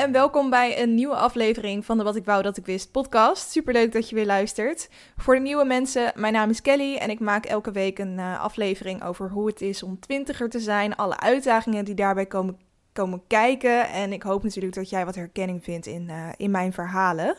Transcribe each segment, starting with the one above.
En welkom bij een nieuwe aflevering van de Wat ik wou dat ik wist podcast. Superleuk dat je weer luistert. Voor de nieuwe mensen, mijn naam is Kelly en ik maak elke week een uh, aflevering over hoe het is om twintiger te zijn, alle uitdagingen die daarbij komen, komen kijken en ik hoop natuurlijk dat jij wat herkenning vindt in, uh, in mijn verhalen.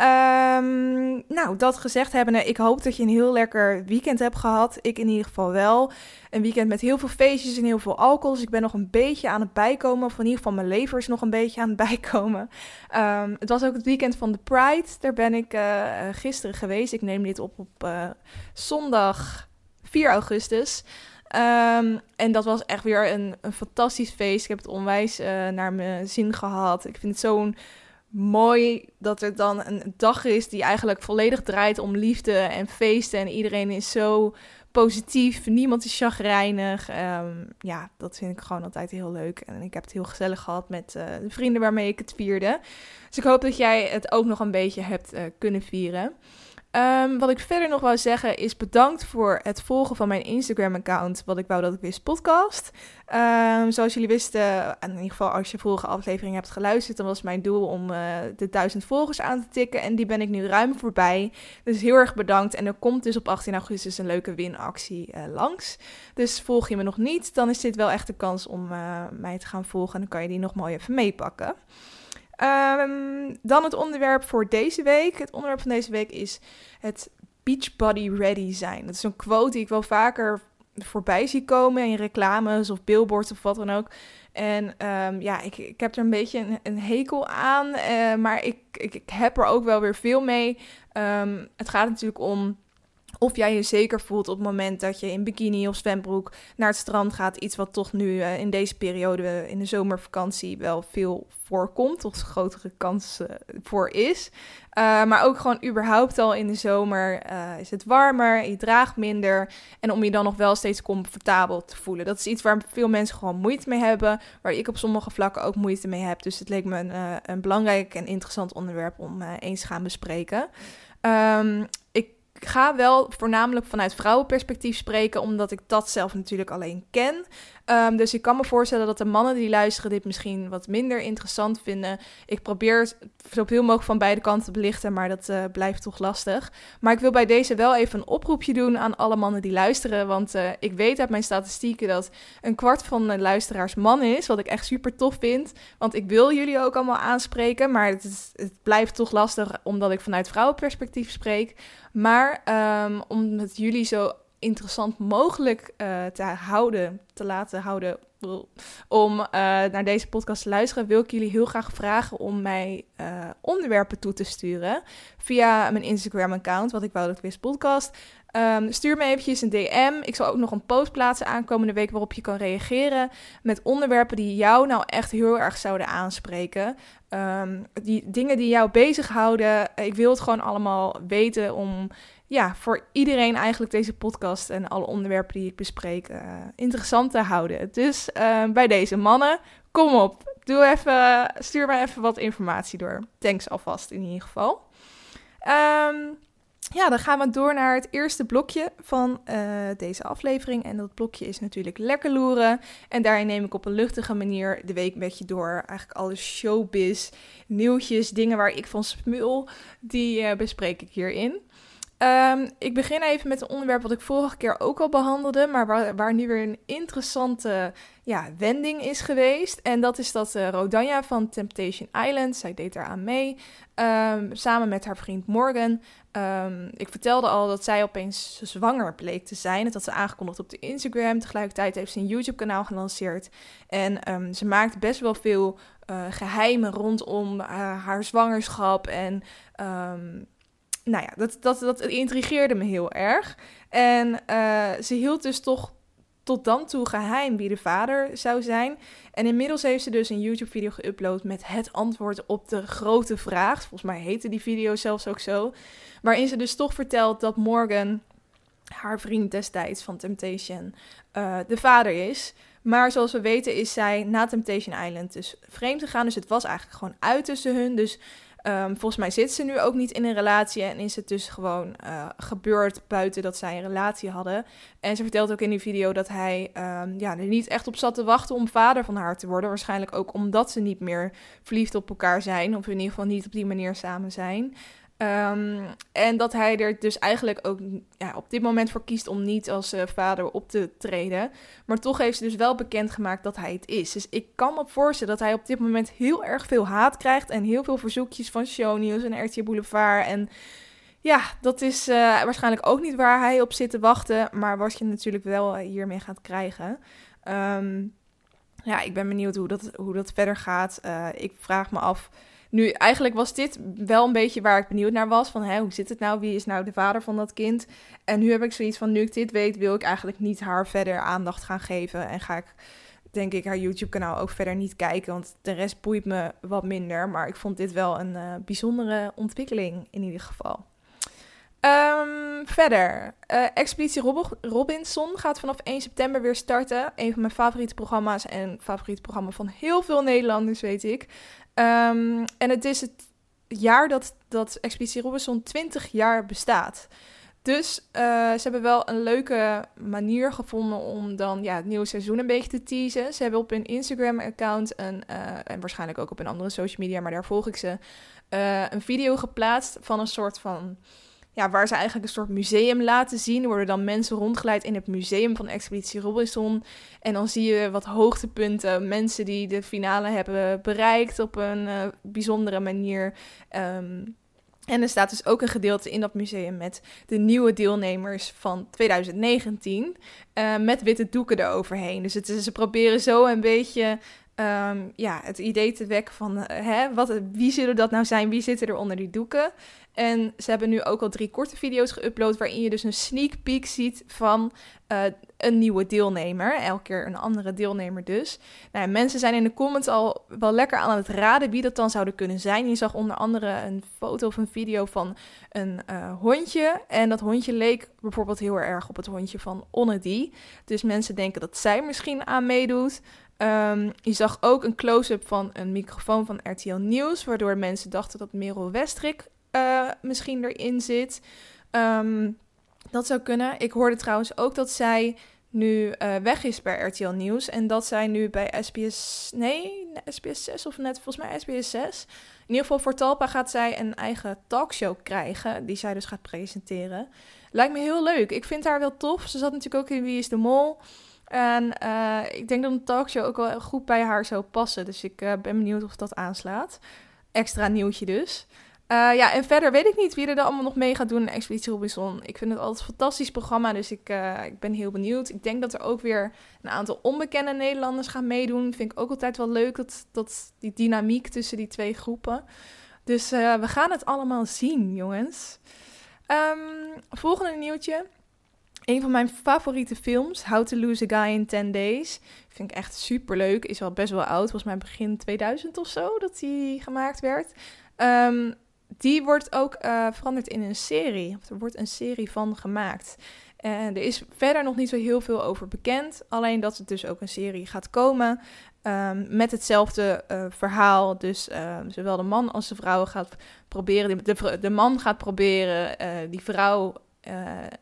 Um, nou, dat gezegd hebbende, ik hoop dat je een heel lekker weekend hebt gehad. Ik in ieder geval wel. Een weekend met heel veel feestjes en heel veel alcohol. Dus ik ben nog een beetje aan het bijkomen. Of in ieder geval mijn lever is nog een beetje aan het bijkomen. Um, het was ook het weekend van de Pride. Daar ben ik uh, gisteren geweest. Ik neem dit op op uh, zondag 4 augustus. Um, en dat was echt weer een, een fantastisch feest. Ik heb het onwijs uh, naar mijn zin gehad. Ik vind het zo'n mooi dat er dan een dag is die eigenlijk volledig draait om liefde en feesten. En iedereen is zo positief, niemand is chagrijnig. Um, ja, dat vind ik gewoon altijd heel leuk. En ik heb het heel gezellig gehad met uh, de vrienden waarmee ik het vierde. Dus ik hoop dat jij het ook nog een beetje hebt uh, kunnen vieren. Um, wat ik verder nog wou zeggen is bedankt voor het volgen van mijn Instagram-account. Wat ik wou dat ik wist podcast. Um, zoals jullie wisten, in ieder geval als je vorige aflevering hebt geluisterd, dan was mijn doel om uh, de duizend volgers aan te tikken. En die ben ik nu ruim voorbij. Dus heel erg bedankt. En er komt dus op 18 augustus een leuke winactie uh, langs. Dus volg je me nog niet, dan is dit wel echt de kans om uh, mij te gaan volgen. En dan kan je die nog mooi even meepakken. Um, dan het onderwerp voor deze week. Het onderwerp van deze week is het beachbody ready zijn. Dat is een quote die ik wel vaker voorbij zie komen in reclames of billboards of wat dan ook. En um, ja, ik, ik heb er een beetje een, hekel aan, uh, maar ik, ik, heb er ook wel weer veel mee. Um, het gaat natuurlijk om of jij je zeker voelt op het moment dat je in bikini of zwembroek naar het strand gaat. Iets wat toch nu uh, in deze periode in de zomervakantie wel veel voorkomt. Of grotere kans uh, voor is. Uh, maar ook gewoon überhaupt al in de zomer is het warmer. Je draagt minder. En om je dan nog wel steeds comfortabel te voelen. Dat is iets waar veel mensen gewoon moeite mee hebben. Waar ik op sommige vlakken ook moeite mee heb. Dus het leek me een, een belangrijk en interessant onderwerp om eens te gaan bespreken. Um, ga wel voornamelijk vanuit vrouwenperspectief spreken, omdat ik dat zelf natuurlijk alleen ken. Um, dus ik kan me voorstellen dat de mannen die luisteren dit misschien wat minder interessant vinden. Ik probeer zoveel mogelijk van beide kanten te belichten, maar dat uh, blijft toch lastig. Maar ik wil bij deze wel even een oproepje doen aan alle mannen die luisteren. Want uh, ik weet uit mijn statistieken dat een kwart van de luisteraars man is. Wat ik echt super tof vind. Want ik wil jullie ook allemaal aanspreken. Maar het, het blijft toch lastig omdat ik vanuit vrouwenperspectief spreek. Maar um, omdat jullie zo interessant mogelijk uh, te houden, te laten houden om uh, naar deze podcast te luisteren, wil ik jullie heel graag vragen om mij uh, onderwerpen toe te sturen via mijn Instagram-account, wat ik wou dat wist podcast. Um, stuur me eventjes een DM. Ik zal ook nog een post plaatsen aankomende week waarop je kan reageren met onderwerpen die jou nou echt heel erg zouden aanspreken. Um, die dingen die jou bezighouden. Ik wil het gewoon allemaal weten om ja, voor iedereen eigenlijk deze podcast en alle onderwerpen die ik bespreek uh, interessant te houden. Dus uh, bij deze mannen, kom op, doe even, stuur me even wat informatie door. Thanks alvast in ieder geval. Um, ja, dan gaan we door naar het eerste blokje van deze aflevering. En dat blokje is natuurlijk lekker loeren. En daarin neem ik op een luchtige manier de week met je door. Eigenlijk alle showbiz, nieuwtjes, dingen waar ik van smul, die bespreek ik hierin. Um, ik begin even met een onderwerp wat ik vorige keer ook al behandelde, maar waar, waar nu weer een interessante ja, wending is geweest. En dat is dat uh, Rodanja van Temptation Island, zij deed aan mee, um, samen met haar vriend Morgan. Um, ik vertelde al dat zij opeens zwanger bleek te zijn. Dat had ze aangekondigd op de Instagram. Tegelijkertijd heeft ze een YouTube-kanaal gelanceerd. En ze maakt best wel veel uh, geheimen rondom uh, haar zwangerschap en nou ja, dat, dat, dat intrigeerde me heel erg. En uh, ze hield dus toch tot dan toe geheim wie de vader zou zijn. En inmiddels heeft ze dus een YouTube-video geüpload met het antwoord op de grote vraag. Volgens mij heette die video zelfs ook zo. Waarin ze dus toch vertelt dat Morgan, haar vriend destijds van Temptation, uh, de vader is. Maar zoals we weten is zij na Temptation Island dus vreemd gegaan. Dus het was eigenlijk gewoon uit tussen hun. Dus Ehm, volgens mij zit ze nu ook niet in een relatie en is het dus gewoon uh, gebeurd buiten dat zij een relatie hadden. En ze vertelt ook in die video dat hij um, ja, er niet echt op zat te wachten om vader van haar te worden. Waarschijnlijk ook omdat ze niet meer verliefd op elkaar zijn, of in ieder geval niet op die manier samen zijn. Um, en dat hij er dus eigenlijk ook ja, op dit moment voor kiest om niet als uh, vader op te treden. Maar toch heeft ze dus wel bekendgemaakt dat hij het is. Dus ik kan me voorstellen dat hij op dit moment heel erg veel haat krijgt. En heel veel verzoekjes van Shownieuws en RTL Boulevard. En ja, dat is uh, waarschijnlijk ook niet waar hij op zit te wachten. Maar wat je natuurlijk wel hiermee gaat krijgen. Um, ja, ik ben benieuwd hoe dat, hoe dat verder gaat. Ik vraag me af nu, eigenlijk was dit wel een beetje waar ik benieuwd naar was. Van, hè, hoe zit het nou? Wie is nou de vader van dat kind? En nu heb ik zoiets van, nu ik dit weet, wil ik eigenlijk niet haar verder aandacht gaan geven. En ga ik, denk ik, haar YouTube-kanaal ook verder niet kijken. Want de rest boeit me wat minder. Maar ik vond dit wel een uh, bijzondere ontwikkeling in ieder geval. Um, verder, uh, Expeditie Rob Robinson gaat vanaf 1 september weer starten. Een van mijn favoriete programma's en favoriete programma van heel veel Nederlanders, weet ik. Um, en het is het jaar dat, dat Expeditie Robinson 20 jaar bestaat. Dus uh, ze hebben wel een leuke manier gevonden om dan ja, het nieuwe seizoen een beetje te teasen. Ze hebben op hun Instagram-account een, uh, en waarschijnlijk ook op een andere social media, maar daar volg ik ze, uh, een video geplaatst van een soort van ja, waar ze eigenlijk een soort museum laten zien. Worden dan mensen rondgeleid in het museum van Expeditie Robinson. En dan zie je wat hoogtepunten, mensen die de finale hebben bereikt op een uh, bijzondere manier. Um, en er staat dus ook een gedeelte in dat museum met de nieuwe deelnemers van 2019. Uh, met witte doeken eroverheen. Dus ze proberen zo een beetje um, ja, het idee te wekken van uh, hè, wat, wie zullen dat nou zijn? Wie zitten er onder die doeken? En ze hebben nu ook al drie korte video's geüpload waarin je dus een sneak peek ziet van uh, een nieuwe deelnemer. Elke keer een andere deelnemer dus. Nou, mensen zijn in de comments al wel lekker aan het raden wie dat dan zouden kunnen zijn. Je zag onder andere een foto of een video van een uh, hondje. En dat hondje leek bijvoorbeeld heel erg op het hondje van Onnedy. Dus mensen denken dat zij misschien aan meedoet. Um, je zag ook een close-up van een microfoon van RTL Nieuws, waardoor mensen dachten dat Merel Westrik uh, misschien erin zit. Um, dat zou kunnen. Ik hoorde trouwens ook dat zij nu uh, weg is bij RTL Nieuws en dat zij nu bij SBS, nee, SBS 6 of net volgens mij SBS 6. In ieder geval voor Talpa gaat zij een eigen talkshow krijgen, die zij dus gaat presenteren. Lijkt me heel leuk. Ik vind haar wel tof. Ze zat natuurlijk ook in Wie is de Mol. En uh, ik denk dat een talkshow ook wel goed bij haar zou passen. Dus ik uh, ben benieuwd of dat aanslaat. Extra nieuwtje dus. Uh, ja, en verder weet ik niet wie er dan allemaal nog mee gaat doen in Expeditie Robinson. Ik vind het altijd een fantastisch programma, dus ik, ik ben heel benieuwd. Ik denk dat er ook weer een aantal onbekende Nederlanders gaan meedoen. Vind ik ook altijd wel leuk, dat, dat die dynamiek tussen die twee groepen. Dus we gaan het allemaal zien, jongens. Um, volgende nieuwtje. Een van mijn favoriete films, How to Lose a Guy in 10 Days. Vind ik echt super leuk. Is al best wel oud. Volgens mij begin 2000 of zo dat die gemaakt werd. Um, die wordt ook uh, veranderd in een serie. er wordt een serie van gemaakt. En er is verder nog niet zo heel veel over bekend. Alleen dat het dus ook een serie gaat komen. Um, met hetzelfde uh, verhaal. Dus uh, zowel de man als de vrouw gaat proberen. De, de man gaat proberen die vrouw uh,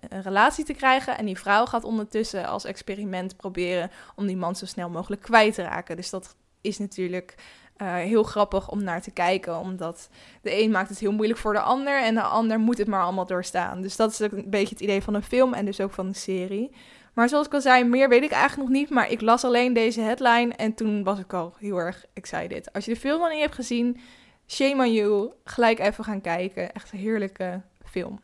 een relatie te krijgen. En die vrouw gaat ondertussen als experiment proberen om die man zo snel mogelijk kwijt te raken. Dus dat is natuurlijk uh, heel grappig om naar te kijken. Omdat de een maakt het heel moeilijk voor de ander en de ander moet het maar allemaal doorstaan. Dus dat is ook een beetje het idee van een film en dus ook van een serie. Maar zoals ik al zei, meer weet ik eigenlijk nog niet. Maar ik las alleen deze headline en toen was ik al heel erg excited. Als je de film nog niet hebt gezien, shame on you. Gelijk even gaan kijken. Echt een heerlijke film.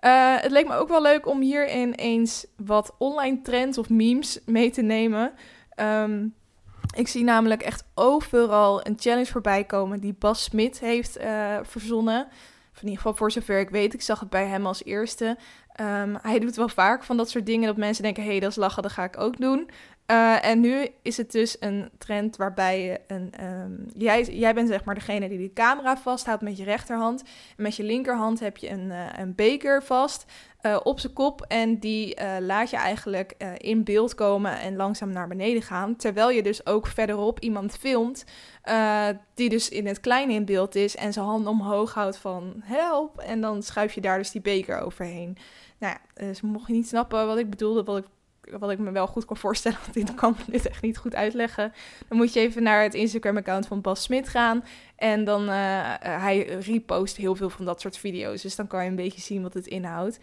Uh, het leek me ook wel leuk om hierin eens wat online trends of memes mee te nemen. Um, ik zie namelijk echt overal een challenge voorbij komen die Bas Smit heeft uh, verzonnen. in ieder geval voor zover ik weet. Ik zag het bij hem als eerste. Um, hij doet wel vaak van dat soort dingen dat mensen denken: hé, hey, dat is lachen, dat ga ik ook doen. Uh, en nu is het dus een trend waarbij je een. ehm, jij, jij bent zeg maar degene die de camera vasthoudt met je rechterhand. En met je linkerhand heb je een, eh, een beker vast eh, op zijn kop. En die eh, laat je eigenlijk eh, in beeld komen en langzaam naar beneden gaan. Terwijl je dus ook verderop iemand filmt. eh, die dus in het klein in beeld is. En zijn handen omhoog houdt van help. En dan schuif je daar dus die beker overheen. Nou ja, dus mocht je niet snappen wat ik bedoelde, wat ik wat ik me wel goed kan voorstellen, want ik kan dit echt niet goed uitleggen. Dan moet je even naar het Instagram-account van Bas Smit gaan. En dan, uh, hij repost heel veel van dat soort video's. Dus dan kan je een beetje zien wat het inhoudt.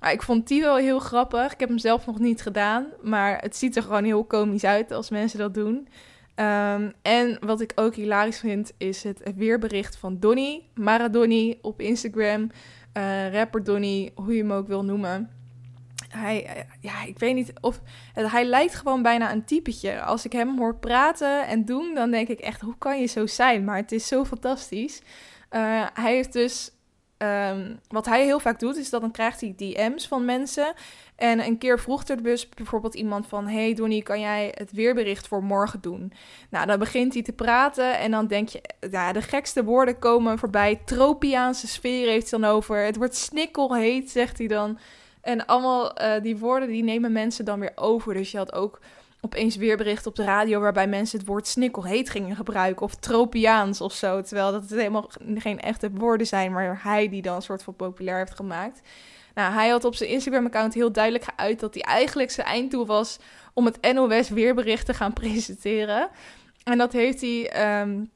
Maar ik vond die wel heel grappig. Ik heb hem zelf nog niet gedaan. Maar het ziet er gewoon heel komisch uit als mensen dat doen. Um, en wat ik ook hilarisch vind, is het weerbericht van Donny. Maradoni op Instagram. Uh, rapper Donny, hoe je hem ook wil noemen hij, ja, ik weet niet of. Hij lijkt gewoon bijna een typetje. Als ik hem hoor praten en doen, dan denk ik echt: hoe kan je zo zijn? Maar het is zo fantastisch. Uh, hij heeft dus. Um, wat hij heel vaak doet, is dat dan krijgt hij DM's van mensen. En een keer vroeg er dus bijvoorbeeld iemand van... Hey Donnie, kan jij het weerbericht voor morgen doen? Nou, dan begint hij te praten en dan denk je... Ja, de gekste woorden komen voorbij. Tropiaanse sfeer heeft hij dan over. Het wordt snikkelheet, zegt hij dan. En allemaal uh, die woorden die nemen mensen dan weer over. Dus je had ook opeens weerbericht op de radio waarbij mensen het woord snikkelheet gingen gebruiken. Of tropiaans of zo. Terwijl dat het helemaal geen echte woorden zijn, maar hij die dan een soort van populair heeft gemaakt. Nou, hij had op zijn Instagram-account heel duidelijk geuit dat hij eigenlijk zijn einddoel was om het NOS weerbericht te gaan presenteren. En dat heeft hij um,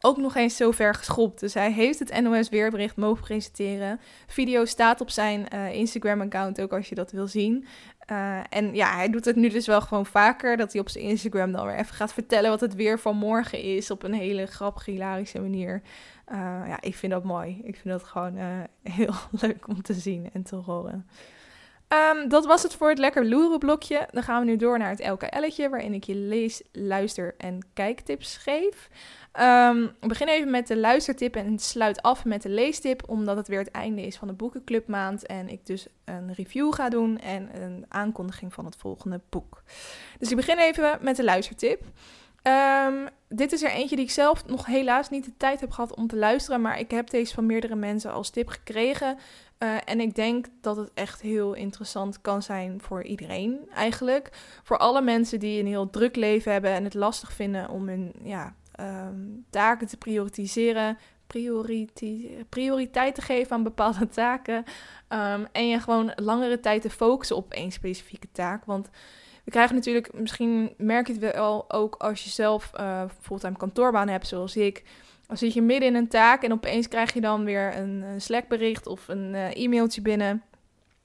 ook nog eens zo ver geschopt. Dus hij heeft het NOS weerbericht mogen presenteren. Video staat op zijn uh, Instagram-account ook als je dat wil zien. Uh, en ja, hij doet het nu dus wel gewoon vaker. Dat hij op zijn Instagram dan weer even gaat vertellen wat het weer van morgen is. Op een hele grappige, hilarische manier. Uh, ja, ik vind dat mooi. Ik vind dat gewoon heel leuk om te zien en te horen. Um, dat was het voor het lekker loeren blokje. Dan gaan we nu door naar het LKL'tje, waarin ik je lees, luister en kijktips geef. Um, ik begin even met de luistertip en sluit af met de leestip, omdat het weer het einde is van de boekenclubmaand en ik dus een review ga doen en een aankondiging van het volgende boek. Dus ik begin even met de luistertip. Um, dit is er eentje die ik zelf nog helaas niet de tijd heb gehad om te luisteren, maar ik heb deze van meerdere mensen als tip gekregen. Uh, en ik denk dat het echt heel interessant kan zijn voor iedereen eigenlijk. Voor alle mensen die een heel druk leven hebben en het lastig vinden om hun ja, um, taken te prioritiseren, prioriti prioriteit te geven aan bepaalde taken. Um, en je gewoon langere tijd te focussen op één specifieke taak. Want we krijgen natuurlijk, misschien merk je het wel ook als je zelf uh, fulltime kantoorbaan hebt, zoals ik. Dan zit je midden in een taak en opeens krijg je dan weer een, een Slack-bericht of een uh, e-mailtje binnen.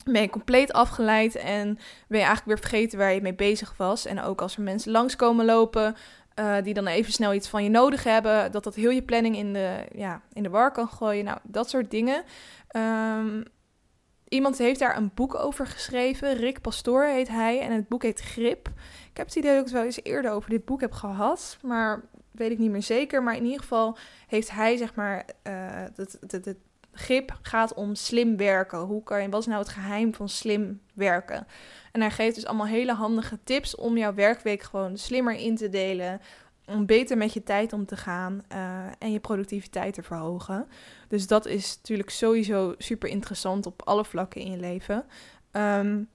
Ben je compleet afgeleid en ben je eigenlijk weer vergeten waar je mee bezig was. En ook als er mensen langskomen lopen, uh, die dan even snel iets van je nodig hebben, dat dat heel je planning in de, ja, in de war kan gooien. Nou, dat soort dingen. Um, iemand heeft daar een boek over geschreven. Rick Pastoor heet hij. En het boek heet Grip. Ik heb het idee dat ik het wel eens eerder over dit boek heb gehad. Maar weet ik niet meer zeker. Maar in ieder geval heeft hij, zeg maar, het, het, het grip gaat om slim werken. Hoe kan je, wat is nou het geheim van slim werken? En hij geeft dus allemaal hele handige tips om jouw werkweek gewoon slimmer in te delen. Om beter met je tijd om te gaan uh, en je productiviteit te verhogen. Dus dat is natuurlijk sowieso super interessant op alle vlakken in je leven. Um,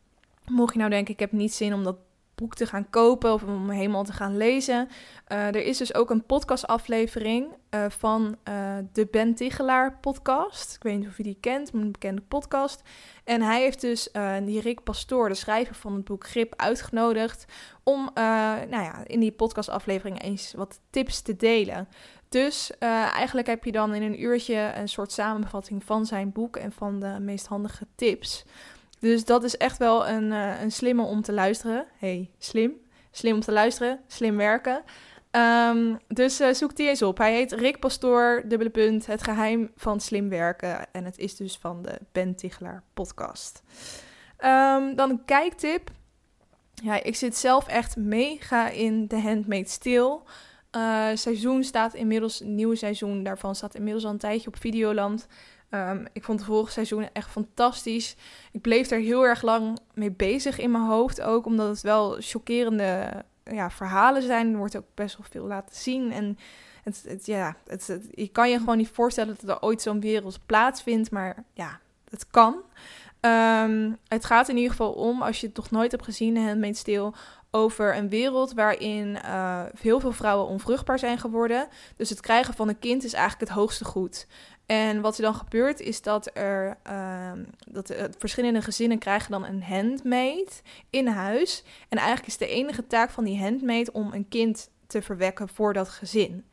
mocht je nou denken, ik heb niet zin om dat boek te gaan kopen of om helemaal te gaan lezen. Uh, er is dus ook een podcastaflevering uh, van uh, de Ben Tigelaar podcast. Ik weet niet of je die kent, een bekende podcast. En hij heeft dus die Rick Pastoor, de schrijver van het boek Grip, uitgenodigd om nou ja, in die podcastaflevering eens wat tips te delen. Dus eigenlijk heb je dan in een uurtje een soort samenvatting van zijn boek en van de meest handige tips. Dus dat is echt wel een, uh, een slimme om te luisteren. hey, slim. Slim om te luisteren, slim werken. Um, dus uh, zoek die eens op. Hij heet Rick Pastoor, dubbele punt, het geheim van slim werken. En het is dus van de Ben Tichelaar podcast. Um, dan een kijktip. Ja, ik zit zelf echt mega in de Handmade Steel. Uh, seizoen staat inmiddels, een nieuwe seizoen daarvan staat inmiddels al een tijdje op Videoland. Um, ik vond het vorige seizoen echt fantastisch. Ik bleef er heel erg lang mee bezig in mijn hoofd ook, omdat het wel chockerende ja, verhalen zijn. Er wordt ook best wel veel laten zien. En het, ja, het, je kan je gewoon niet voorstellen dat er ooit zo'n wereld plaatsvindt. Maar ja, het kan. Ehm, het gaat in ieder geval om, als je het toch nooit hebt gezien, Handmaid's Tale, over een wereld waarin uh, heel veel vrouwen onvruchtbaar zijn geworden. Dus het krijgen van een kind is eigenlijk het hoogste goed. En wat er dan gebeurt is dat er uh, dat uh, verschillende gezinnen krijgen dan een handmaid in huis. En eigenlijk is de enige taak van die handmaid om een kind te verwekken voor dat gezin.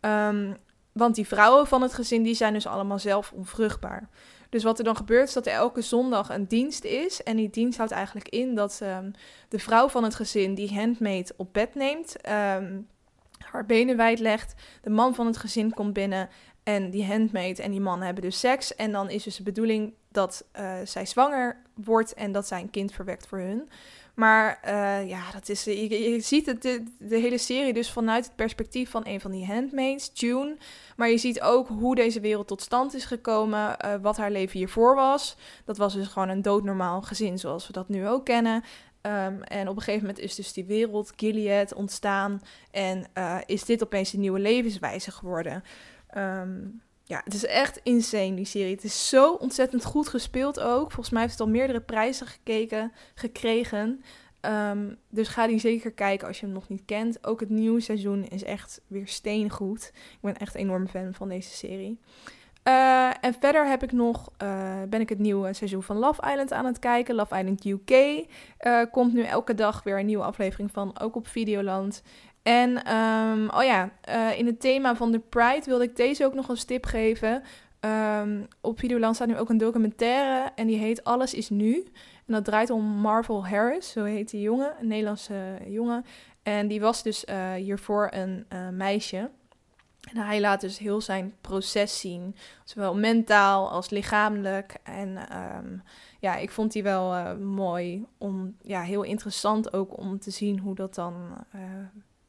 Um, want die vrouwen van het gezin die zijn dus allemaal zelf onvruchtbaar. Dus wat er dan gebeurt is dat er elke zondag een dienst is. En die dienst houdt eigenlijk in dat um, de vrouw van het gezin die handmaid op bed neemt, haar benen wijd legt. De man van het gezin komt binnen en die handmaid en die man hebben dus seks. En dan is dus de bedoeling dat uh, zij zwanger wordt en dat zij een kind verwekt voor hun. Maar uh, ja, dat is, je, ziet het, de, hele serie dus vanuit het perspectief van een van die handmaids, June. Maar je ziet ook hoe deze wereld tot stand is gekomen, uh, wat haar leven hiervoor was. Dat was dus gewoon een doodnormaal gezin zoals we dat nu ook kennen. Um, en op een gegeven moment is dus die wereld, Gilead, ontstaan. En is dit opeens een nieuwe levenswijze geworden. Um, ja, het is echt insane, die serie. Het is zo ontzettend goed gespeeld ook. Volgens mij heeft het al meerdere prijzen gekeken, gekregen. Um, dus ga die zeker kijken als je hem nog niet kent. Ook het nieuwe seizoen is echt weer steengoed. Ik ben echt een enorme fan van deze serie. Uh, en verder heb ik nog, uh, ben ik het nieuwe seizoen van Love Island aan het kijken. Love Island UK uh, komt nu elke dag weer een nieuwe aflevering van, ook op Videoland. En um, oh ja, uh, in het thema van de Pride wilde ik deze ook nog een tip geven. Um, op Videoland staat nu ook een documentaire en die heet Alles is Nu. En dat draait om Marvel Harris, zo heet die jongen, een Nederlandse jongen. En die was dus uh, hiervoor een meisje. En hij laat dus heel zijn proces zien, zowel mentaal als lichamelijk. En um, ja, ik vond die wel mooi, om, ja, heel interessant ook om te zien hoe dat dan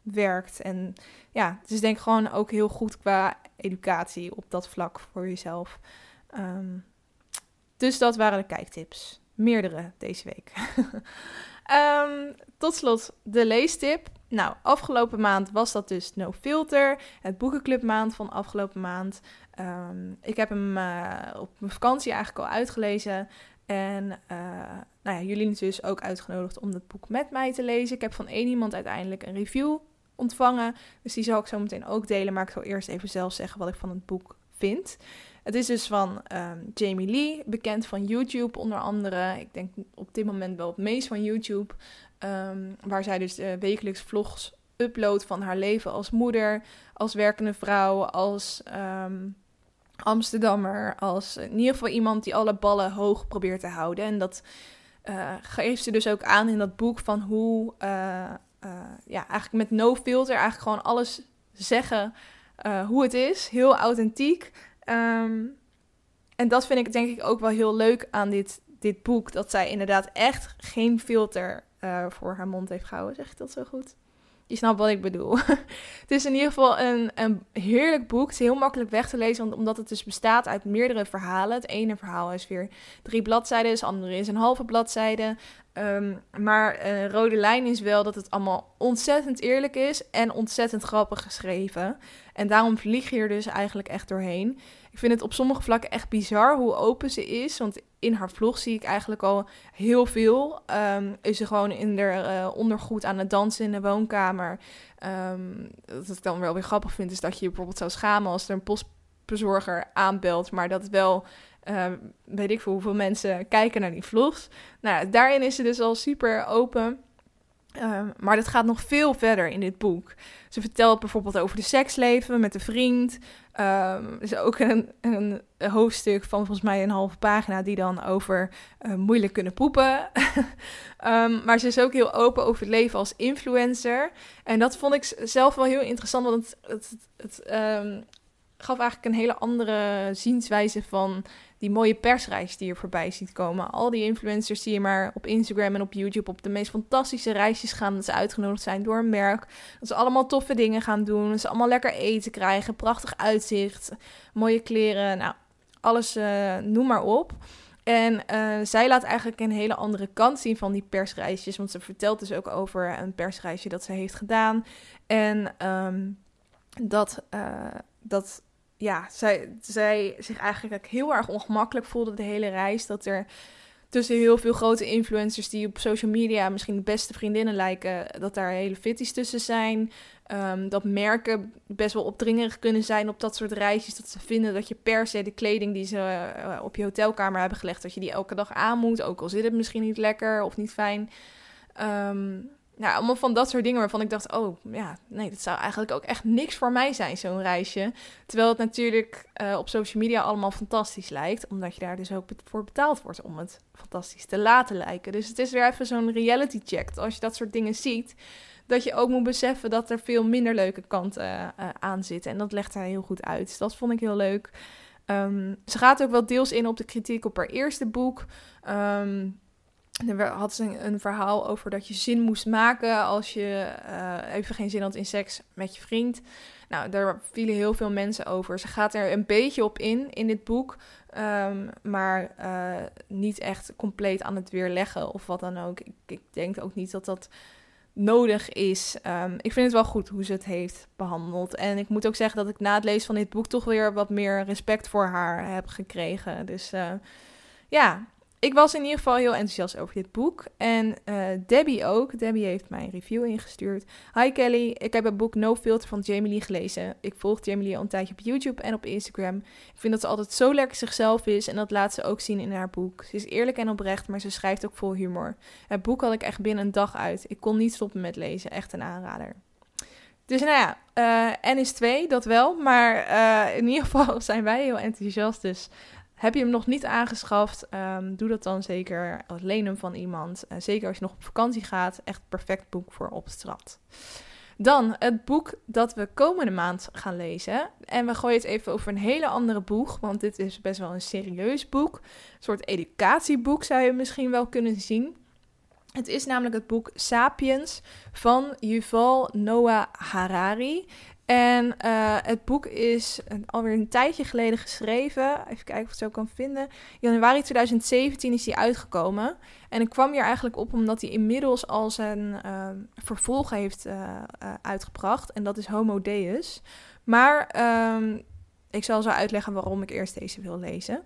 werkt. En ja, is denk gewoon ook heel goed qua educatie op dat vlak voor jezelf. Um, dus dat waren de kijktips. Meerdere deze week. um, tot slot de leestip. Nou, afgelopen maand was dat dus No Filter, het boekenclubmaand van afgelopen maand. Um, ik heb hem uh, op mijn vakantie eigenlijk al uitgelezen. En uh, nou ja, jullie dus ook uitgenodigd om het boek met mij te lezen. Ik heb van één iemand uiteindelijk een review ontvangen. Dus die zal ik zo meteen ook delen. Maar ik zal eerst even zelf zeggen wat ik van het boek vind. Het is dus van um, Jamie Lee, bekend van YouTube onder andere. Ik denk op dit moment wel het meest van YouTube. Um, waar zij dus uh, wekelijks vlogs uploadt van haar leven als moeder, als werkende vrouw, als um, Amsterdammer. Als in ieder geval iemand die alle ballen hoog probeert te houden. En dat uh, geeft ze dus ook aan in dat boek van hoe... Uh, uh, ja, eigenlijk met no filter, eigenlijk gewoon alles zeggen uh, hoe het is. Heel authentiek. Um, en dat vind ik denk ik ook wel heel leuk aan dit, dit boek. Dat zij inderdaad echt geen filter uh, voor haar mond heeft gehouden. Zeg ik dat zo goed? Je snapt wat ik bedoel. het is in ieder geval een, een heerlijk boek. Het is heel makkelijk weg te lezen, omdat het dus bestaat uit meerdere verhalen. Het ene verhaal is weer drie bladzijden, het andere is een halve bladzijde. Um, maar een rode lijn is wel dat het allemaal ontzettend eerlijk is en ontzettend grappig geschreven. En daarom vlieg je er dus eigenlijk echt doorheen. Ik vind het op sommige vlakken echt bizar hoe open ze is. Want in haar vlog zie ik eigenlijk al heel veel. Um, is ze gewoon in haar uh, ondergoed aan het dansen in de woonkamer. Um, wat ik dan wel weer grappig vind, is dat je je bijvoorbeeld zou schamen als er een postbezorger aanbelt. Maar dat wel uh, weet ik veel hoeveel mensen kijken naar die vlogs. Nou, daarin is ze dus al super open. Maar dat gaat nog veel verder in dit boek. Ze vertelt bijvoorbeeld over de seksleven met een vriend. Um, is ook een, een, hoofdstuk van volgens mij een halve pagina die dan over uh, moeilijk kunnen poepen. um, maar ze is ook heel open over het leven als influencer. En dat vond ik zelf wel heel interessant, want het, het, het gaf eigenlijk een hele andere zienswijze van die mooie persreis die je voorbij ziet komen. Al die influencers die je maar op Instagram en op YouTube op de meest fantastische reisjes gaan. Dat ze uitgenodigd zijn door een merk. Dat ze allemaal toffe dingen gaan doen. Dat ze allemaal lekker eten krijgen. Prachtig uitzicht. Mooie kleren. Nou, alles uh, noem maar op. En uh, zij laat eigenlijk een hele andere kant zien van die persreisjes. Want ze vertelt dus ook over een persreisje dat ze heeft gedaan. En um, dat, uh, dat ja, zij, zij zich eigenlijk heel erg ongemakkelijk voelde de hele reis. Dat er tussen heel veel grote influencers die op social media misschien de beste vriendinnen lijken, dat daar hele fitties tussen zijn. Um, dat merken best wel opdringerig kunnen zijn op dat soort reisjes. Dat ze vinden dat je per se de kleding die ze uh, op je hotelkamer hebben gelegd, dat je die elke dag aan moet. Ook al zit het misschien niet lekker of niet fijn. Um, nou, allemaal van dat soort dingen waarvan ik dacht, oh ja, nee, dat zou eigenlijk ook echt niks voor mij zijn, zo'n reisje. Terwijl het natuurlijk uh, op social media allemaal fantastisch lijkt, omdat je daar dus ook voor betaald wordt om het fantastisch te laten lijken. Dus het is weer even zo'n reality check. Als je dat soort dingen ziet, dat je ook moet beseffen dat er veel minder leuke kanten uh, aan zitten. En dat legt hij heel goed uit. Dus dat vond ik heel leuk. Um, ze gaat ook wel deels in op de kritiek op haar eerste boek. Um, er had ze een, verhaal over dat je zin moest maken als je uh, even geen zin had in seks met je vriend. Nou, daar vielen heel veel mensen over. Ze gaat er een beetje op in in dit boek, um, maar uh, niet echt compleet aan het weerleggen of wat dan ook. Ik, ik denk ook niet dat dat nodig is. Um, ik vind het wel goed hoe ze het heeft behandeld. En ik moet ook zeggen dat ik na het lezen van dit boek toch weer wat meer respect voor haar heb gekregen. Dus uh, ja, ik was in ieder geval heel enthousiast over dit boek. En uh, Debbie ook. Debbie heeft mij een review ingestuurd. Hi Kelly, ik heb het boek No Filter van Jamie Lee gelezen. Ik volg Jamie Lee al een tijdje op YouTube en op Instagram. Ik vind dat ze altijd zo lekker zichzelf is en dat laat ze ook zien in haar boek. Ze is eerlijk en oprecht, maar ze schrijft ook vol humor. Het boek had ik echt binnen een dag uit. Ik kon niet stoppen met lezen. Echt een aanrader. Dus nou ja, uh, N is 2, dat wel. Maar uh, in ieder geval zijn wij heel enthousiast. Dus heb je hem nog niet aangeschaft? Um, doe dat dan zeker. Leen hem van iemand. Uh, zeker als je nog op vakantie gaat. Echt perfect boek voor op straat. Dan het boek dat we komende maand gaan lezen. En we gooien het even over een hele andere boek. Want dit is best wel een serieus boek. Een soort educatieboek zou je misschien wel kunnen zien. Het is namelijk het boek Sapiens van Yuval Noah Harari. En uh, het boek is alweer een tijdje geleden geschreven. Even kijken of ik het zo kan vinden. Januari 2017 is hij uitgekomen. En ik kwam hier eigenlijk op omdat hij inmiddels al zijn uh, vervolg heeft uh, uitgebracht. En dat is Homo Deus. Maar ehm, ik zal zo uitleggen waarom ik eerst deze wil lezen.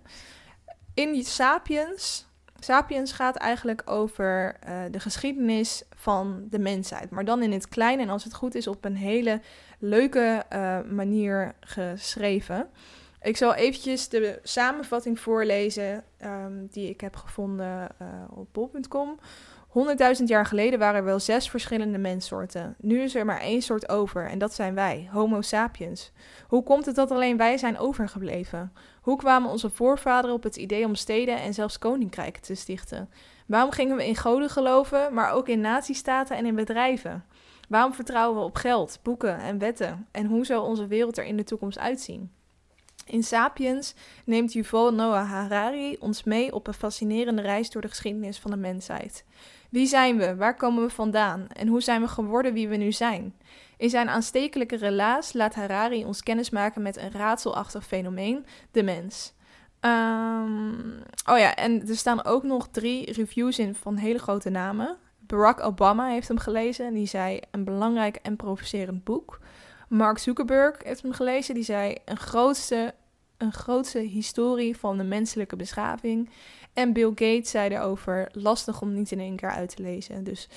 In die Sapiens Sapiens gaat eigenlijk over de geschiedenis van de mensheid, maar dan in het klein en als het goed is op een hele leuke uh, manier geschreven. Ik zal eventjes de samenvatting voorlezen um, die ik heb gevonden uh, op bol.com. 100.000 jaar geleden waren er wel zes verschillende menssoorten. Nu is er maar één soort over en dat zijn wij, Homo sapiens. Hoe komt het dat alleen wij zijn overgebleven? Hoe kwamen onze voorvaderen op het idee om steden en zelfs koninkrijken te stichten? Waarom gingen we in goden geloven, maar ook in nazistaten en in bedrijven? Waarom vertrouwen we op geld, boeken en wetten? En hoe zal onze wereld er in de toekomst uitzien? In Sapiens neemt Yuval Noah Harari ons mee op een fascinerende reis door de geschiedenis van de mensheid. Wie zijn we? Waar komen we vandaan? En hoe zijn we geworden wie we nu zijn? In zijn aanstekelijke relaas laat Harari ons kennismaken met een raadselachtig fenomeen, de mens. Um, oh ja, en er staan ook nog drie reviews in van hele grote namen. Barack Obama heeft hem gelezen en die zei een belangrijk en provocerend boek. Mark Zuckerberg heeft hem gelezen, die zei een grootste, een grootste historie van de menselijke beschaving. En Bill Gates zei erover lastig om niet in één keer uit te lezen. Dus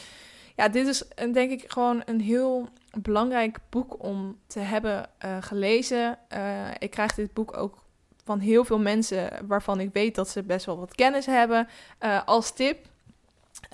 ja, dit is denk ik gewoon een heel belangrijk boek om te hebben uh, gelezen. Uh, ik krijg dit boek ook van heel veel mensen waarvan ik weet dat ze best wel wat kennis hebben uh, als tip.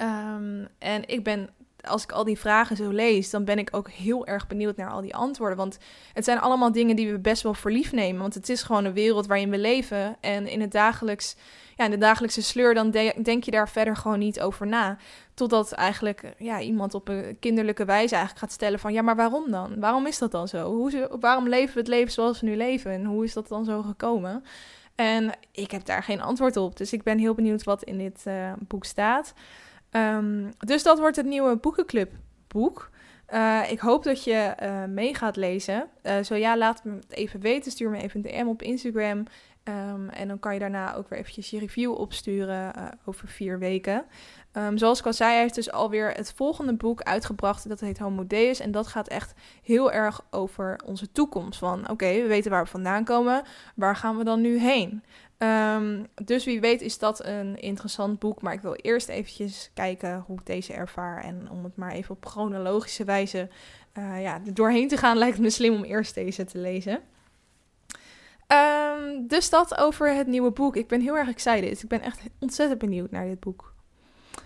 Um, en ik ben, als ik al die vragen zo lees, dan ben ik ook heel erg benieuwd naar al die antwoorden. Want het zijn allemaal dingen die we best wel voor lief nemen. Want het is gewoon een wereld waarin we leven. En in het dagelijks ja, in de dagelijkse sleur, dan denk je daar verder gewoon niet over na. Totdat eigenlijk ja, iemand op een kinderlijke wijze eigenlijk gaat stellen van... ja, maar waarom dan? Waarom is dat dan zo? Hoe, waarom leven we het leven zoals we nu leven? En hoe is dat dan zo gekomen? En ik heb daar geen antwoord op. Dus ik ben heel benieuwd wat in dit uh, boek staat. Um, dus dat wordt het nieuwe boekenclub boek. Uh, ik hoop dat je uh, mee gaat lezen. zo ja, laat me het even weten. Stuur me even een DM op Instagram. Ehm, en dan kan je daarna ook weer eventjes je review opsturen uh, over vier weken. Um, zoals ik al zei, hij heeft dus alweer het volgende boek uitgebracht. Dat heet Homo Deus. En dat gaat echt heel erg over onze toekomst. Van oké, we weten waar we vandaan komen. Waar gaan we dan nu heen? Um, dus wie weet is dat een interessant boek. Maar ik wil eerst eventjes kijken hoe ik deze ervaar. En om het maar even op chronologische wijze uh, ja, doorheen te gaan, lijkt me slim om eerst deze te lezen. Um, dus dat over het nieuwe boek. Ik ben heel erg excited. Ik ben echt ontzettend benieuwd naar dit boek.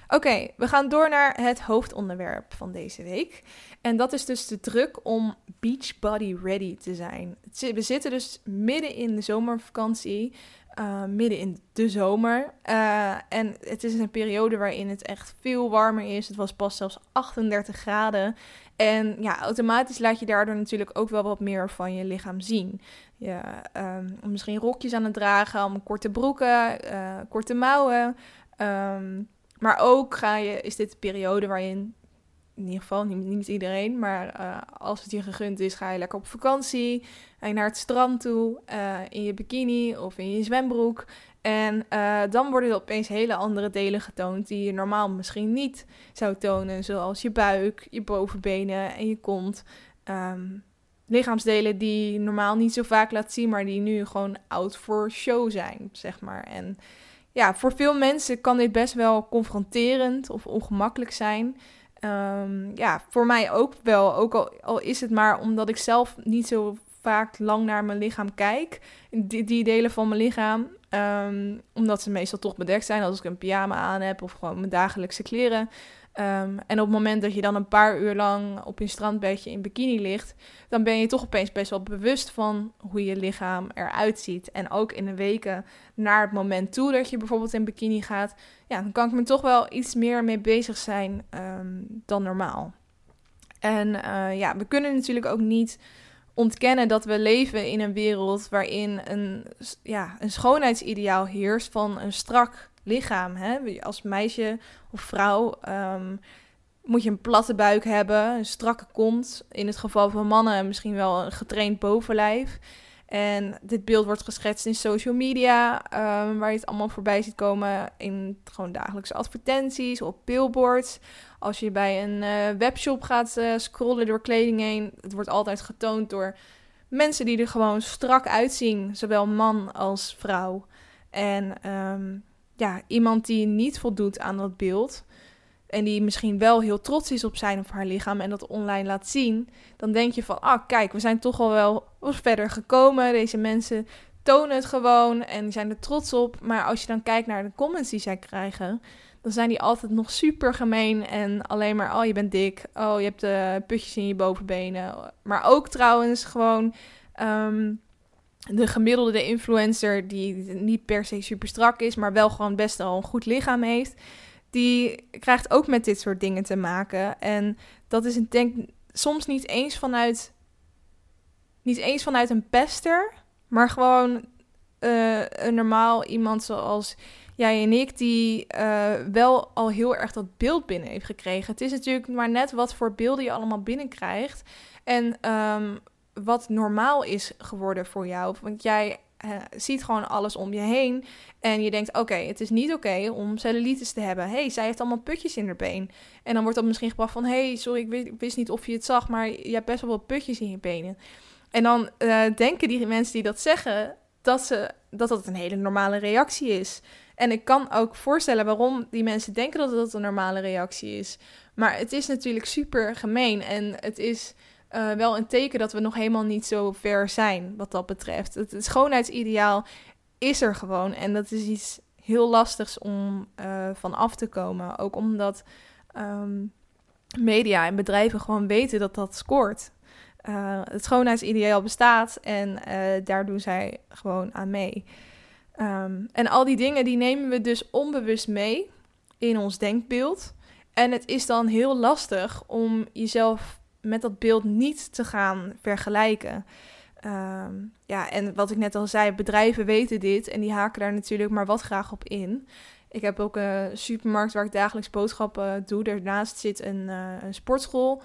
Oké, we gaan door naar het hoofdonderwerp van deze week. En dat is dus de druk om beachbody ready te zijn. We zitten dus midden in de zomervakantie, uh, midden in de zomer. Uh, en het is een periode waarin het echt veel warmer is. Het was pas zelfs 38 graden. En ja, automatisch laat je daardoor natuurlijk ook wel wat meer van je lichaam zien. Je, um, misschien rokjes aan het dragen, allemaal korte broeken, uh, korte mouwen. Um, maar ook ga je, is dit de periode waarin, in ieder geval niet, niet iedereen, maar uh, als het je gegund is, ga je lekker op vakantie. Ga je naar het strand toe, uh, in je bikini of in je zwembroek. En uh, dan worden er opeens hele andere delen getoond die je normaal misschien niet zou tonen. Zoals je buik, je bovenbenen en je kont. Um, lichaamsdelen die je normaal niet zo vaak laat zien, maar die nu gewoon out for show zijn, zeg maar. En ja, voor veel mensen kan dit best wel confronterend of ongemakkelijk zijn. Um, ja, voor mij ook wel. Ook al, al, is het maar omdat ik zelf niet zo vaak lang naar mijn lichaam kijk. Die, die delen van mijn lichaam. Um, omdat ze meestal toch bedekt zijn als ik een pyjama aan heb of gewoon mijn dagelijkse kleren. Um, en op het moment dat je dan een paar uur lang op je strandbedje in bikini ligt, dan ben je toch opeens best wel bewust van hoe je lichaam eruit ziet. En ook in de weken naar het moment toe dat je bijvoorbeeld in bikini gaat, ja, dan kan ik me toch wel iets meer mee bezig zijn um, dan normaal. En uh, ja, we kunnen natuurlijk ook niet ontkennen dat we leven in een wereld waarin een, ja, een schoonheidsideaal heerst van een strak lichaam. Hè? Als meisje of vrouw um, moet je een platte buik hebben, een strakke kont. In het geval van mannen misschien wel een getraind bovenlijf. En dit beeld wordt geschetst in social media, um, waar je het allemaal voorbij ziet komen in gewoon dagelijkse advertenties, op billboards. Als je bij een uh, webshop gaat uh, scrollen door kleding heen, het wordt altijd getoond door mensen die er gewoon strak uitzien, zowel man als vrouw. En um, ja, iemand die niet voldoet aan dat beeld. En die misschien wel heel trots is op zijn of haar lichaam en dat online laat zien. Dan denk je van, ah kijk, we zijn toch al wel verder gekomen. Deze mensen tonen het gewoon en zijn er trots op. Maar als je dan kijkt naar de comments die zij krijgen, dan zijn die altijd nog super gemeen. En alleen maar, oh je bent dik, oh je hebt uh, putjes in je bovenbenen. Maar ook trouwens gewoon... Um, de gemiddelde influencer, die niet per se super strak is, maar wel gewoon best wel een goed lichaam heeft, die krijgt ook met dit soort dingen te maken. En dat is een denk soms niet eens vanuit, niet eens vanuit een pester, maar gewoon uh, een normaal iemand zoals jij en ik, die uh, wel al heel erg dat beeld binnen heeft gekregen. Het is natuurlijk maar net wat voor beelden je allemaal binnenkrijgt. En um, wat normaal is geworden voor jou. Want jij uh, ziet gewoon alles om je heen. En je denkt, oké, het is niet oké om cellulitis te hebben. hey, zij heeft allemaal putjes in haar been. En dan wordt dat misschien gebracht van... hey, sorry, ik wist, niet of je het zag... maar je hebt best wel wat putjes in je benen. En dan uh, denken die mensen die dat zeggen... Dat, ze, dat dat een hele normale reactie is. En ik kan ook voorstellen waarom die mensen denken dat dat een normale reactie is. Maar het is natuurlijk super gemeen. En het is uh, wel een teken dat we nog helemaal niet zo ver zijn wat dat betreft. Het, schoonheidsideaal is er gewoon en dat is iets heel lastigs om uh, van af te komen. Ook omdat um, media en bedrijven gewoon weten dat dat scoort. Uh, het schoonheidsideaal bestaat en daar doen zij gewoon aan mee. Um, en al die dingen die nemen we dus onbewust mee in ons denkbeeld. En het is dan heel lastig om jezelf met dat beeld niet te gaan vergelijken. Um, ja, en wat ik net al zei, bedrijven weten dit en die haken daar natuurlijk maar wat graag op in. Ik heb ook een supermarkt waar ik dagelijks boodschappen doe. Daarnaast zit een, uh, een sportschool.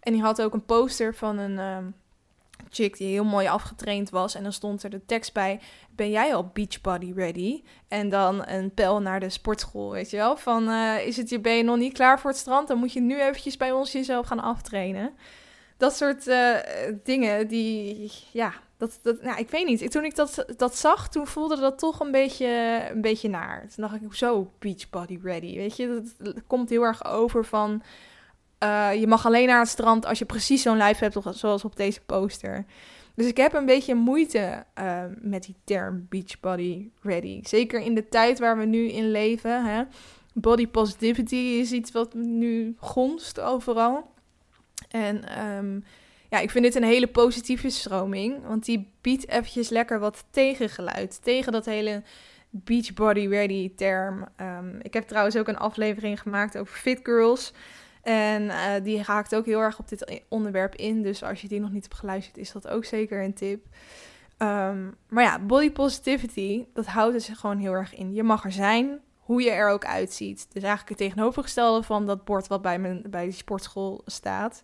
En die had ook een poster van een uh, chick die heel mooi afgetraind was. En dan stond er de tekst bij: Ben jij al beachbody ready? En dan een pijl naar de sportschool, weet je wel? Van uh, is het je ben je nog niet klaar voor het strand? Dan moet je nu eventjes bij ons jezelf gaan aftrainen. Dat soort uh, dingen die, ja, dat, dat, nou, ik weet niet. Toen ik dat, dat zag, toen voelde dat toch een beetje, een beetje naar. Toen dacht ik, zo beachbody ready, weet je? Dat, komt heel erg over van... Uh, je mag alleen naar het strand als je precies zo'n lijf hebt, zoals op deze poster. Dus ik heb een beetje moeite uh, met die term beachbody ready. Zeker in de tijd waar we nu in leven. Hè? Body positivity is iets wat nu gonst overal. En um, ja, ik vind dit een hele positieve stroming. Want die biedt eventjes lekker wat tegengeluid. Tegen dat hele beachbody ready term. Um, ik heb trouwens ook een aflevering gemaakt over fit girls. En uh, die haakt ook heel erg op dit onderwerp in. Dus als je die nog niet hebt geluisterd, is dat ook zeker een tip. Um, maar ja, body positivity, dat houdt er zich gewoon heel erg in. Je mag er zijn, hoe je er ook uitziet. Dus eigenlijk het tegenovergestelde van dat bord wat bij, mijn, bij de sportschool staat.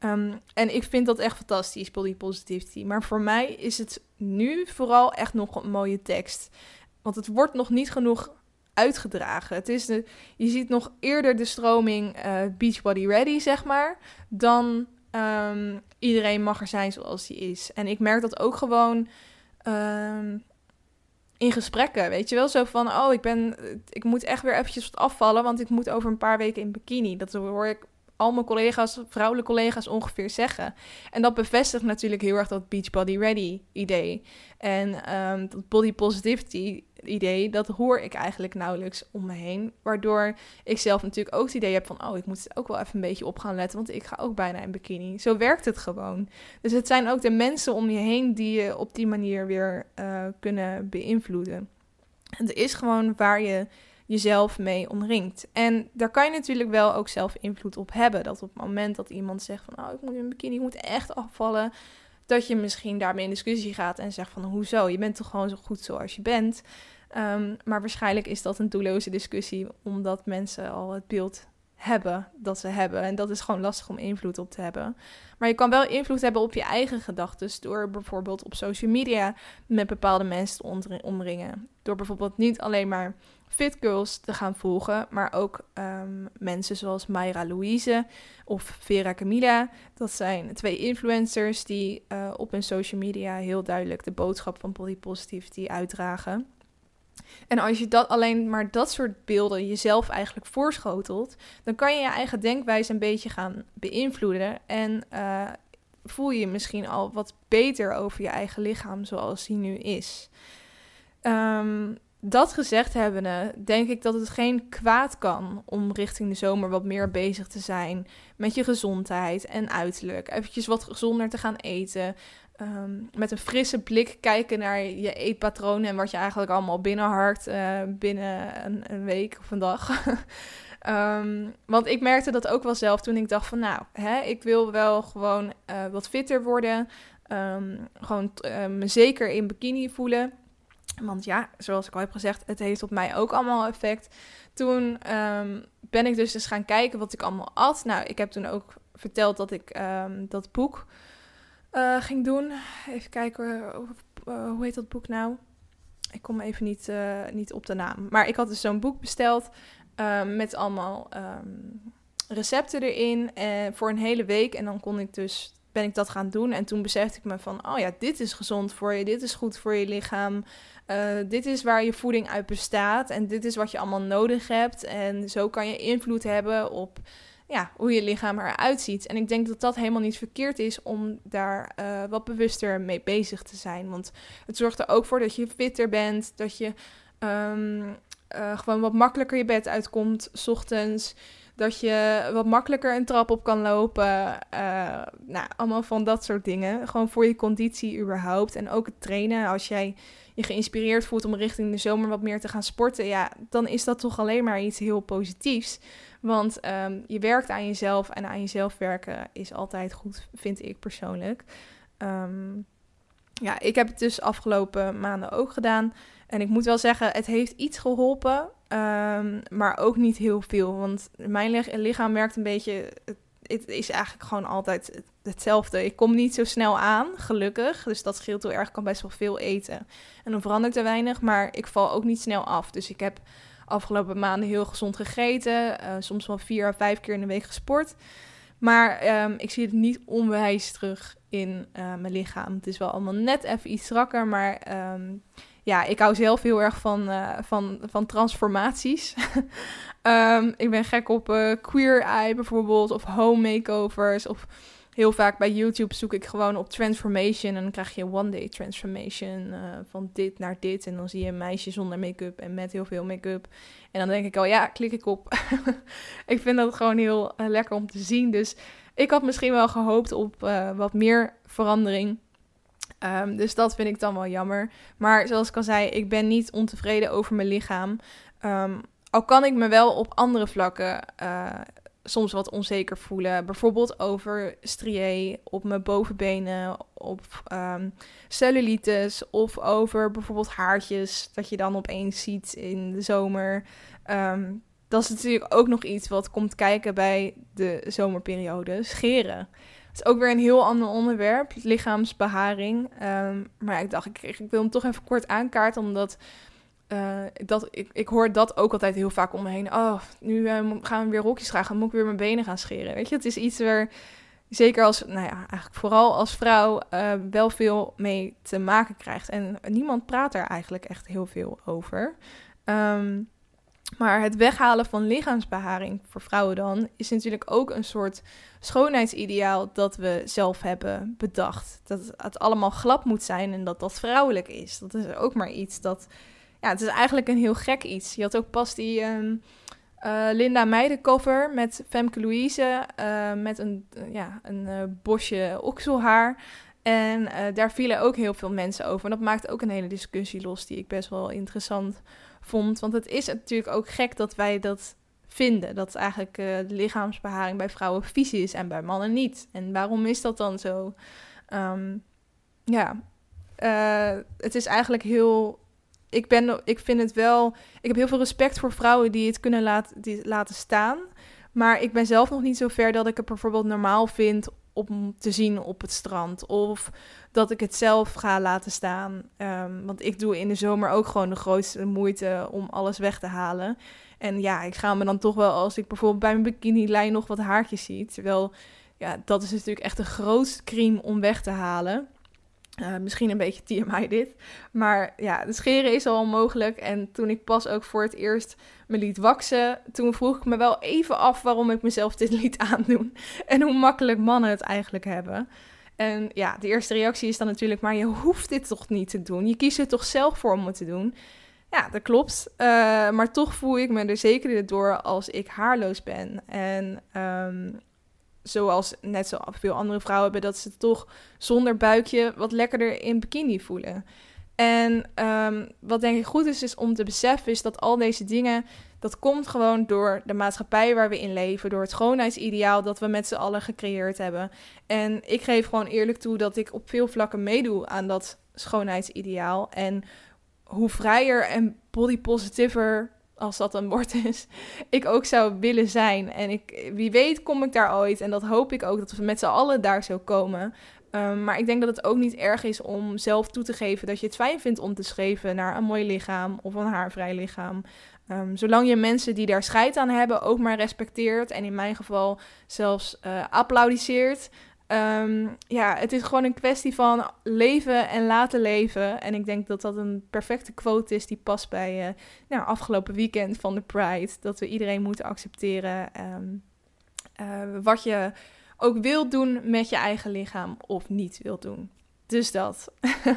Um, en ik vind dat echt fantastisch, body positivity. Maar voor mij is het nu vooral echt nog een mooie tekst. Want het wordt nog niet genoeg uitgedragen. Het is de, je ziet nog eerder de stroming uh, Beachbody Ready, zeg maar, dan um, iedereen mag er zijn zoals hij is. En ik merk dat ook gewoon um, in gesprekken, weet je wel? Zo van, oh, ik ben, ik moet echt weer eventjes wat afvallen, want ik moet over een paar weken in bikini. Dat hoor ik al mijn collega's, vrouwelijke collega's ongeveer zeggen. En dat bevestigt natuurlijk heel erg dat beach body ready idee. En um, dat body positivity idee, dat hoor ik eigenlijk nauwelijks om me heen. Waardoor ik zelf natuurlijk ook het idee heb van, oh, ik moet ook wel even een beetje op gaan letten, want ik ga ook bijna in bikini. Zo werkt het gewoon. Dus het zijn ook de mensen om je heen die je op die manier weer uh, kunnen beïnvloeden. Het is gewoon waar je jezelf mee omringt. En daar kan je natuurlijk wel ook zelf invloed op hebben. Dat op het moment dat iemand zegt van, oh, ik moet in bikini, ik moet echt afvallen, dat je misschien daarmee in discussie gaat en zegt van, hoezo, je bent toch gewoon zo goed zoals je bent. Um, maar waarschijnlijk is dat een doelloze discussie, omdat mensen al het beeld hebben dat ze hebben. En dat is gewoon lastig om invloed op te hebben. Maar je kan wel invloed hebben op je eigen gedachten door bijvoorbeeld op social media met bepaalde mensen te omringen. Door bijvoorbeeld niet alleen maar fit girls te gaan volgen, maar ook um, mensen zoals Mayra Louise of Vera Camilla. Dat zijn twee influencers die uh, op hun social media heel duidelijk de boodschap van body positivity uitdragen. En als je dat alleen maar dat soort beelden jezelf eigenlijk voorschotelt, dan kan je je eigen denkwijze een beetje gaan beïnvloeden. En uh, voel je je misschien al wat beter over je eigen lichaam zoals die nu is. Um, dat gezegd hebbende, denk ik dat het geen kwaad kan om richting de zomer wat meer bezig te zijn met je gezondheid en uiterlijk. Eventjes wat gezonder te gaan eten. Um, met een frisse blik kijken naar je eetpatronen en wat je eigenlijk allemaal binnenharkt uh, binnen een, week of een dag. um, want ik merkte dat ook wel zelf toen ik dacht van nou, hè, ik wil wel gewoon uh, wat fitter worden. Um, gewoon uh, me zeker in bikini voelen. Want ja, zoals ik al heb gezegd, het heeft op mij ook allemaal effect. Toen ben ik dus eens gaan kijken wat ik allemaal at. Nou, ik heb toen ook verteld dat ik dat boek uh, ging doen. Even kijken, uh, hoe heet dat boek nou? Ik kom even niet, niet op de naam. Maar ik had dus zo'n boek besteld met allemaal um, recepten erin voor een hele week. En dan kon ik dus, ben ik dat gaan doen. En toen besefte ik me van, oh ja, dit is gezond voor je. Dit is goed voor je lichaam. dit is waar je voeding uit bestaat. En dit is wat je allemaal nodig hebt. En zo kan je invloed hebben op ja, hoe je lichaam eruit ziet. En ik denk dat dat helemaal niet verkeerd is om daar uh, wat bewuster mee bezig te zijn. Want het zorgt er ook voor dat je fitter bent, dat je um, uh, gewoon wat makkelijker je bed uitkomt, s ochtends. Dat je wat makkelijker een trap op kan lopen. Uh, nou, allemaal van dat soort dingen. Gewoon voor je conditie überhaupt. En ook het trainen. Als jij je geïnspireerd voelt om richting de zomer wat meer te gaan sporten. Ja, dan is dat toch alleen maar iets heel positiefs. Want um, je werkt aan jezelf en aan jezelf werken is altijd goed, vind ik persoonlijk. Um, ja, ik heb het dus afgelopen maanden ook gedaan. En ik moet wel zeggen, het heeft iets geholpen, um, maar ook niet heel veel. Want mijn lichaam werkt een beetje het is eigenlijk gewoon altijd hetzelfde. Ik kom niet zo snel aan, gelukkig. Dus dat scheelt heel erg. Ik kan best wel veel eten. En dan verandert er weinig, maar ik val ook niet snel af. Dus ik heb afgelopen maanden heel gezond gegeten. Uh, soms wel vier of vijf keer in de week gesport. Maar um, ik zie het niet onwijs terug in uh, mijn lichaam. Het is wel allemaal net even iets strakker, maar um, ja, ik hou zelf heel erg van, uh, van, van transformaties. um, ik ben gek op uh, Queer Eye bijvoorbeeld, of home makeovers, of heel vaak bij YouTube zoek ik gewoon op transformation en dan krijg je one day transformation uh, van dit naar dit en dan zie je een meisje zonder make-up en met heel veel make-up en dan denk ik al ja, klik ik op. ik vind dat gewoon heel lekker om te zien, dus ik had misschien wel gehoopt op wat meer verandering. Um, dus dat vind ik dan wel jammer. Maar zoals ik al zei, ik ben niet ontevreden over mijn lichaam. Um, al kan ik me wel op andere vlakken soms wat onzeker voelen. Bijvoorbeeld over strié op mijn bovenbenen, op um, cellulitis of over bijvoorbeeld haartjes dat je dan opeens ziet in de zomer. Dat is natuurlijk ook nog iets wat komt kijken bij de zomerperiode. Scheren. Is ook weer een heel ander onderwerp, lichaamsbeharing. Um, maar ik dacht, ik, ik wil hem toch even kort aankaarten, omdat uh, dat, ik, ik hoor dat ook altijd heel vaak om me heen. Oh, nu uh, gaan we weer rokjes dragen, moet ik weer mijn benen gaan scheren. Weet je, het is iets waar zeker als, nou ja, eigenlijk vooral als vrouw uh, wel veel mee te maken krijgt. En niemand praat er eigenlijk echt heel veel over. Um, maar het weghalen van lichaamsbeharing voor vrouwen dan is natuurlijk ook een soort schoonheidsideaal dat we zelf hebben bedacht. Dat het allemaal glad moet zijn en dat dat vrouwelijk is. Dat is ook maar iets dat ja, het is eigenlijk een heel gek iets. Je had ook pas die um, uh, Linda Meijden cover met Femke Louise uh, met een, ja, een bosje okselhaar. En daar vielen ook heel veel mensen over. En dat maakt ook een hele discussie los die ik best wel interessant vond. Want het is natuurlijk ook gek dat wij dat vinden. Dat eigenlijk de lichaamsbeharing bij vrouwen vies is en bij mannen niet. En waarom is dat dan zo? Um, ja, het is eigenlijk heel ik, ben, ik vind het wel. Ik heb heel veel respect voor vrouwen die het kunnen laten, die laten staan. Maar ik ben zelf nog niet zo ver dat ik het bijvoorbeeld normaal vind om te zien op het strand. Of dat ik het zelf ga laten staan. Um, want ik doe in de zomer ook gewoon de grootste moeite om alles weg te halen. En ja, ik ga me dan toch wel als ik bijvoorbeeld bij mijn bikini-lijn nog wat haartjes zie. Terwijl, ja, dat is natuurlijk echt de grootste crime om weg te halen. Uh, misschien een beetje TMI dit. Maar ja, de scheren is al onmogelijk. En toen ik pas ook voor het eerst me liet waksen, toen vroeg ik me wel even af waarom ik mezelf dit liet aandoen. En hoe makkelijk mannen het eigenlijk hebben. En ja, de eerste reactie is dan natuurlijk, maar je hoeft dit toch niet te doen? Je kiest er toch zelf voor om het te doen? Ja, dat klopt. Uh, maar toch voel ik me er zeker door als ik haarloos ben. En um, zoals net zo veel andere vrouwen hebben, dat ze toch zonder buikje wat lekkerder in bikini voelen. En um, wat denk ik goed is, is om te beseffen, is dat al deze dingen, dat komt gewoon door de maatschappij waar we in leven, door het schoonheidsideaal dat we met z'n allen gecreëerd hebben. En ik geef gewoon eerlijk toe dat ik op veel vlakken meedoe aan dat schoonheidsideaal. En hoe vrijer en body positiver als dat een woord is, ik ook zou willen zijn. En ik, wie weet kom ik daar ooit. En dat hoop ik ook, dat we met z'n allen daar zo komen. Um, maar ik denk dat het ook niet erg is om zelf toe te geven dat je het fijn vindt om te schreven naar een mooi lichaam of een haarvrij lichaam. Um, zolang je mensen die daar scheid aan hebben ook maar respecteert en in mijn geval zelfs uh, applaudisseert, Um, ja, het is gewoon een kwestie van leven en laten leven. En ik denk dat dat een perfecte quote is die past bij uh, nou, afgelopen weekend van de Pride. Dat we iedereen moeten accepteren um, uh, wat je ook wilt doen met je eigen lichaam of niet wilt doen. Dus dat.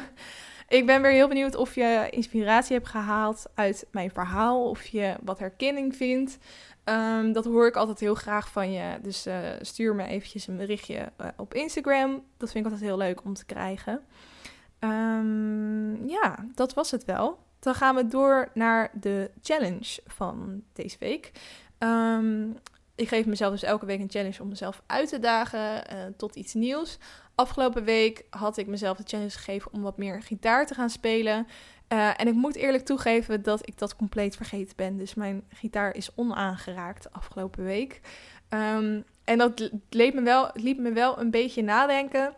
ik ben weer heel benieuwd of je inspiratie hebt gehaald uit mijn verhaal. Of je wat herkenning vindt. Um, dat hoor ik altijd heel graag van je. Dus uh, stuur me eventjes een berichtje uh, op Instagram. Dat vind ik altijd heel leuk om te krijgen. Um, ja, dat was het wel. Dan gaan we door naar de challenge van deze week. Um, ik geef mezelf dus elke week een challenge om mezelf uit te dagen uh, tot iets nieuws. Afgelopen week had ik mezelf de challenge gegeven om wat meer gitaar te gaan spelen. Uh, en ik moet eerlijk toegeven dat ik dat compleet vergeten ben. Dus mijn gitaar is onaangeraakt afgelopen week. Um, en dat liet me, wel, liet me wel een beetje nadenken.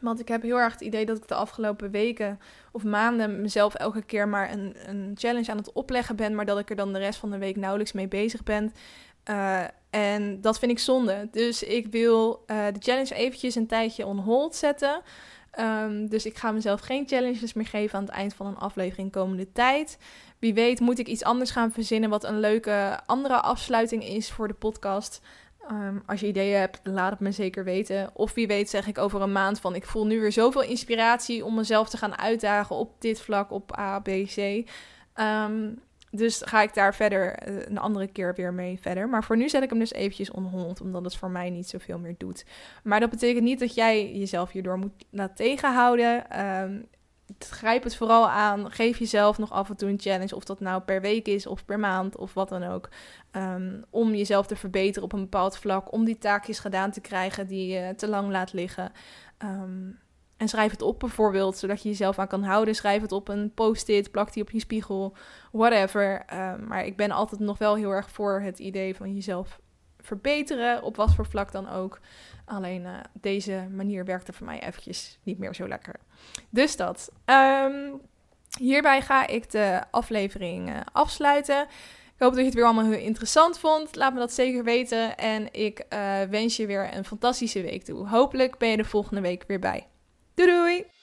Want ik heb heel erg het idee dat ik de afgelopen weken of maanden mezelf elke keer maar een, een challenge aan het opleggen ben, maar dat ik er dan de rest van de week nauwelijks mee bezig ben. Uh, en dat vind ik zonde. Dus ik wil uh, de challenge eventjes een tijdje on hold zetten. Um, dus ik ga mezelf geen challenges meer geven aan het eind van een aflevering komende tijd. Wie weet moet ik iets anders gaan verzinnen wat een leuke andere afsluiting is voor de podcast. Um, als je ideeën hebt, laat het me zeker weten. Of wie weet zeg ik over een maand van ik voel nu weer zoveel inspiratie om mezelf te gaan uitdagen op dit vlak, op A, B, C. Um, dus ga ik daar verder eh, een andere keer weer mee verder. Maar voor nu zet ik hem dus eventjes on hold, omdat het voor mij niet zoveel meer doet. Maar dat betekent niet dat jij jezelf hierdoor moet laten tegenhouden. Um, grijp het vooral aan. Geef jezelf nog af en toe een challenge. Of dat nou per week is of per maand of wat dan ook. Um, om jezelf te verbeteren op een bepaald vlak. Om die taakjes gedaan te krijgen die je te lang laat liggen. Um, en schrijf het op bijvoorbeeld, zodat je jezelf aan kan houden. Schrijf het op een post-it, plak die op je spiegel, whatever. Um, maar ik ben altijd nog wel heel erg voor het idee van jezelf verbeteren, op wat voor vlak dan ook. Alleen uh, deze manier werkte voor mij eventjes niet meer zo lekker. Dus dat. Um, hierbij ga ik de aflevering uh, afsluiten. Ik hoop dat je het weer allemaal heel interessant vond. Laat me dat zeker weten. En ik uh, wens je weer een fantastische week toe. Hopelijk ben je de volgende week weer bij. Doei doei!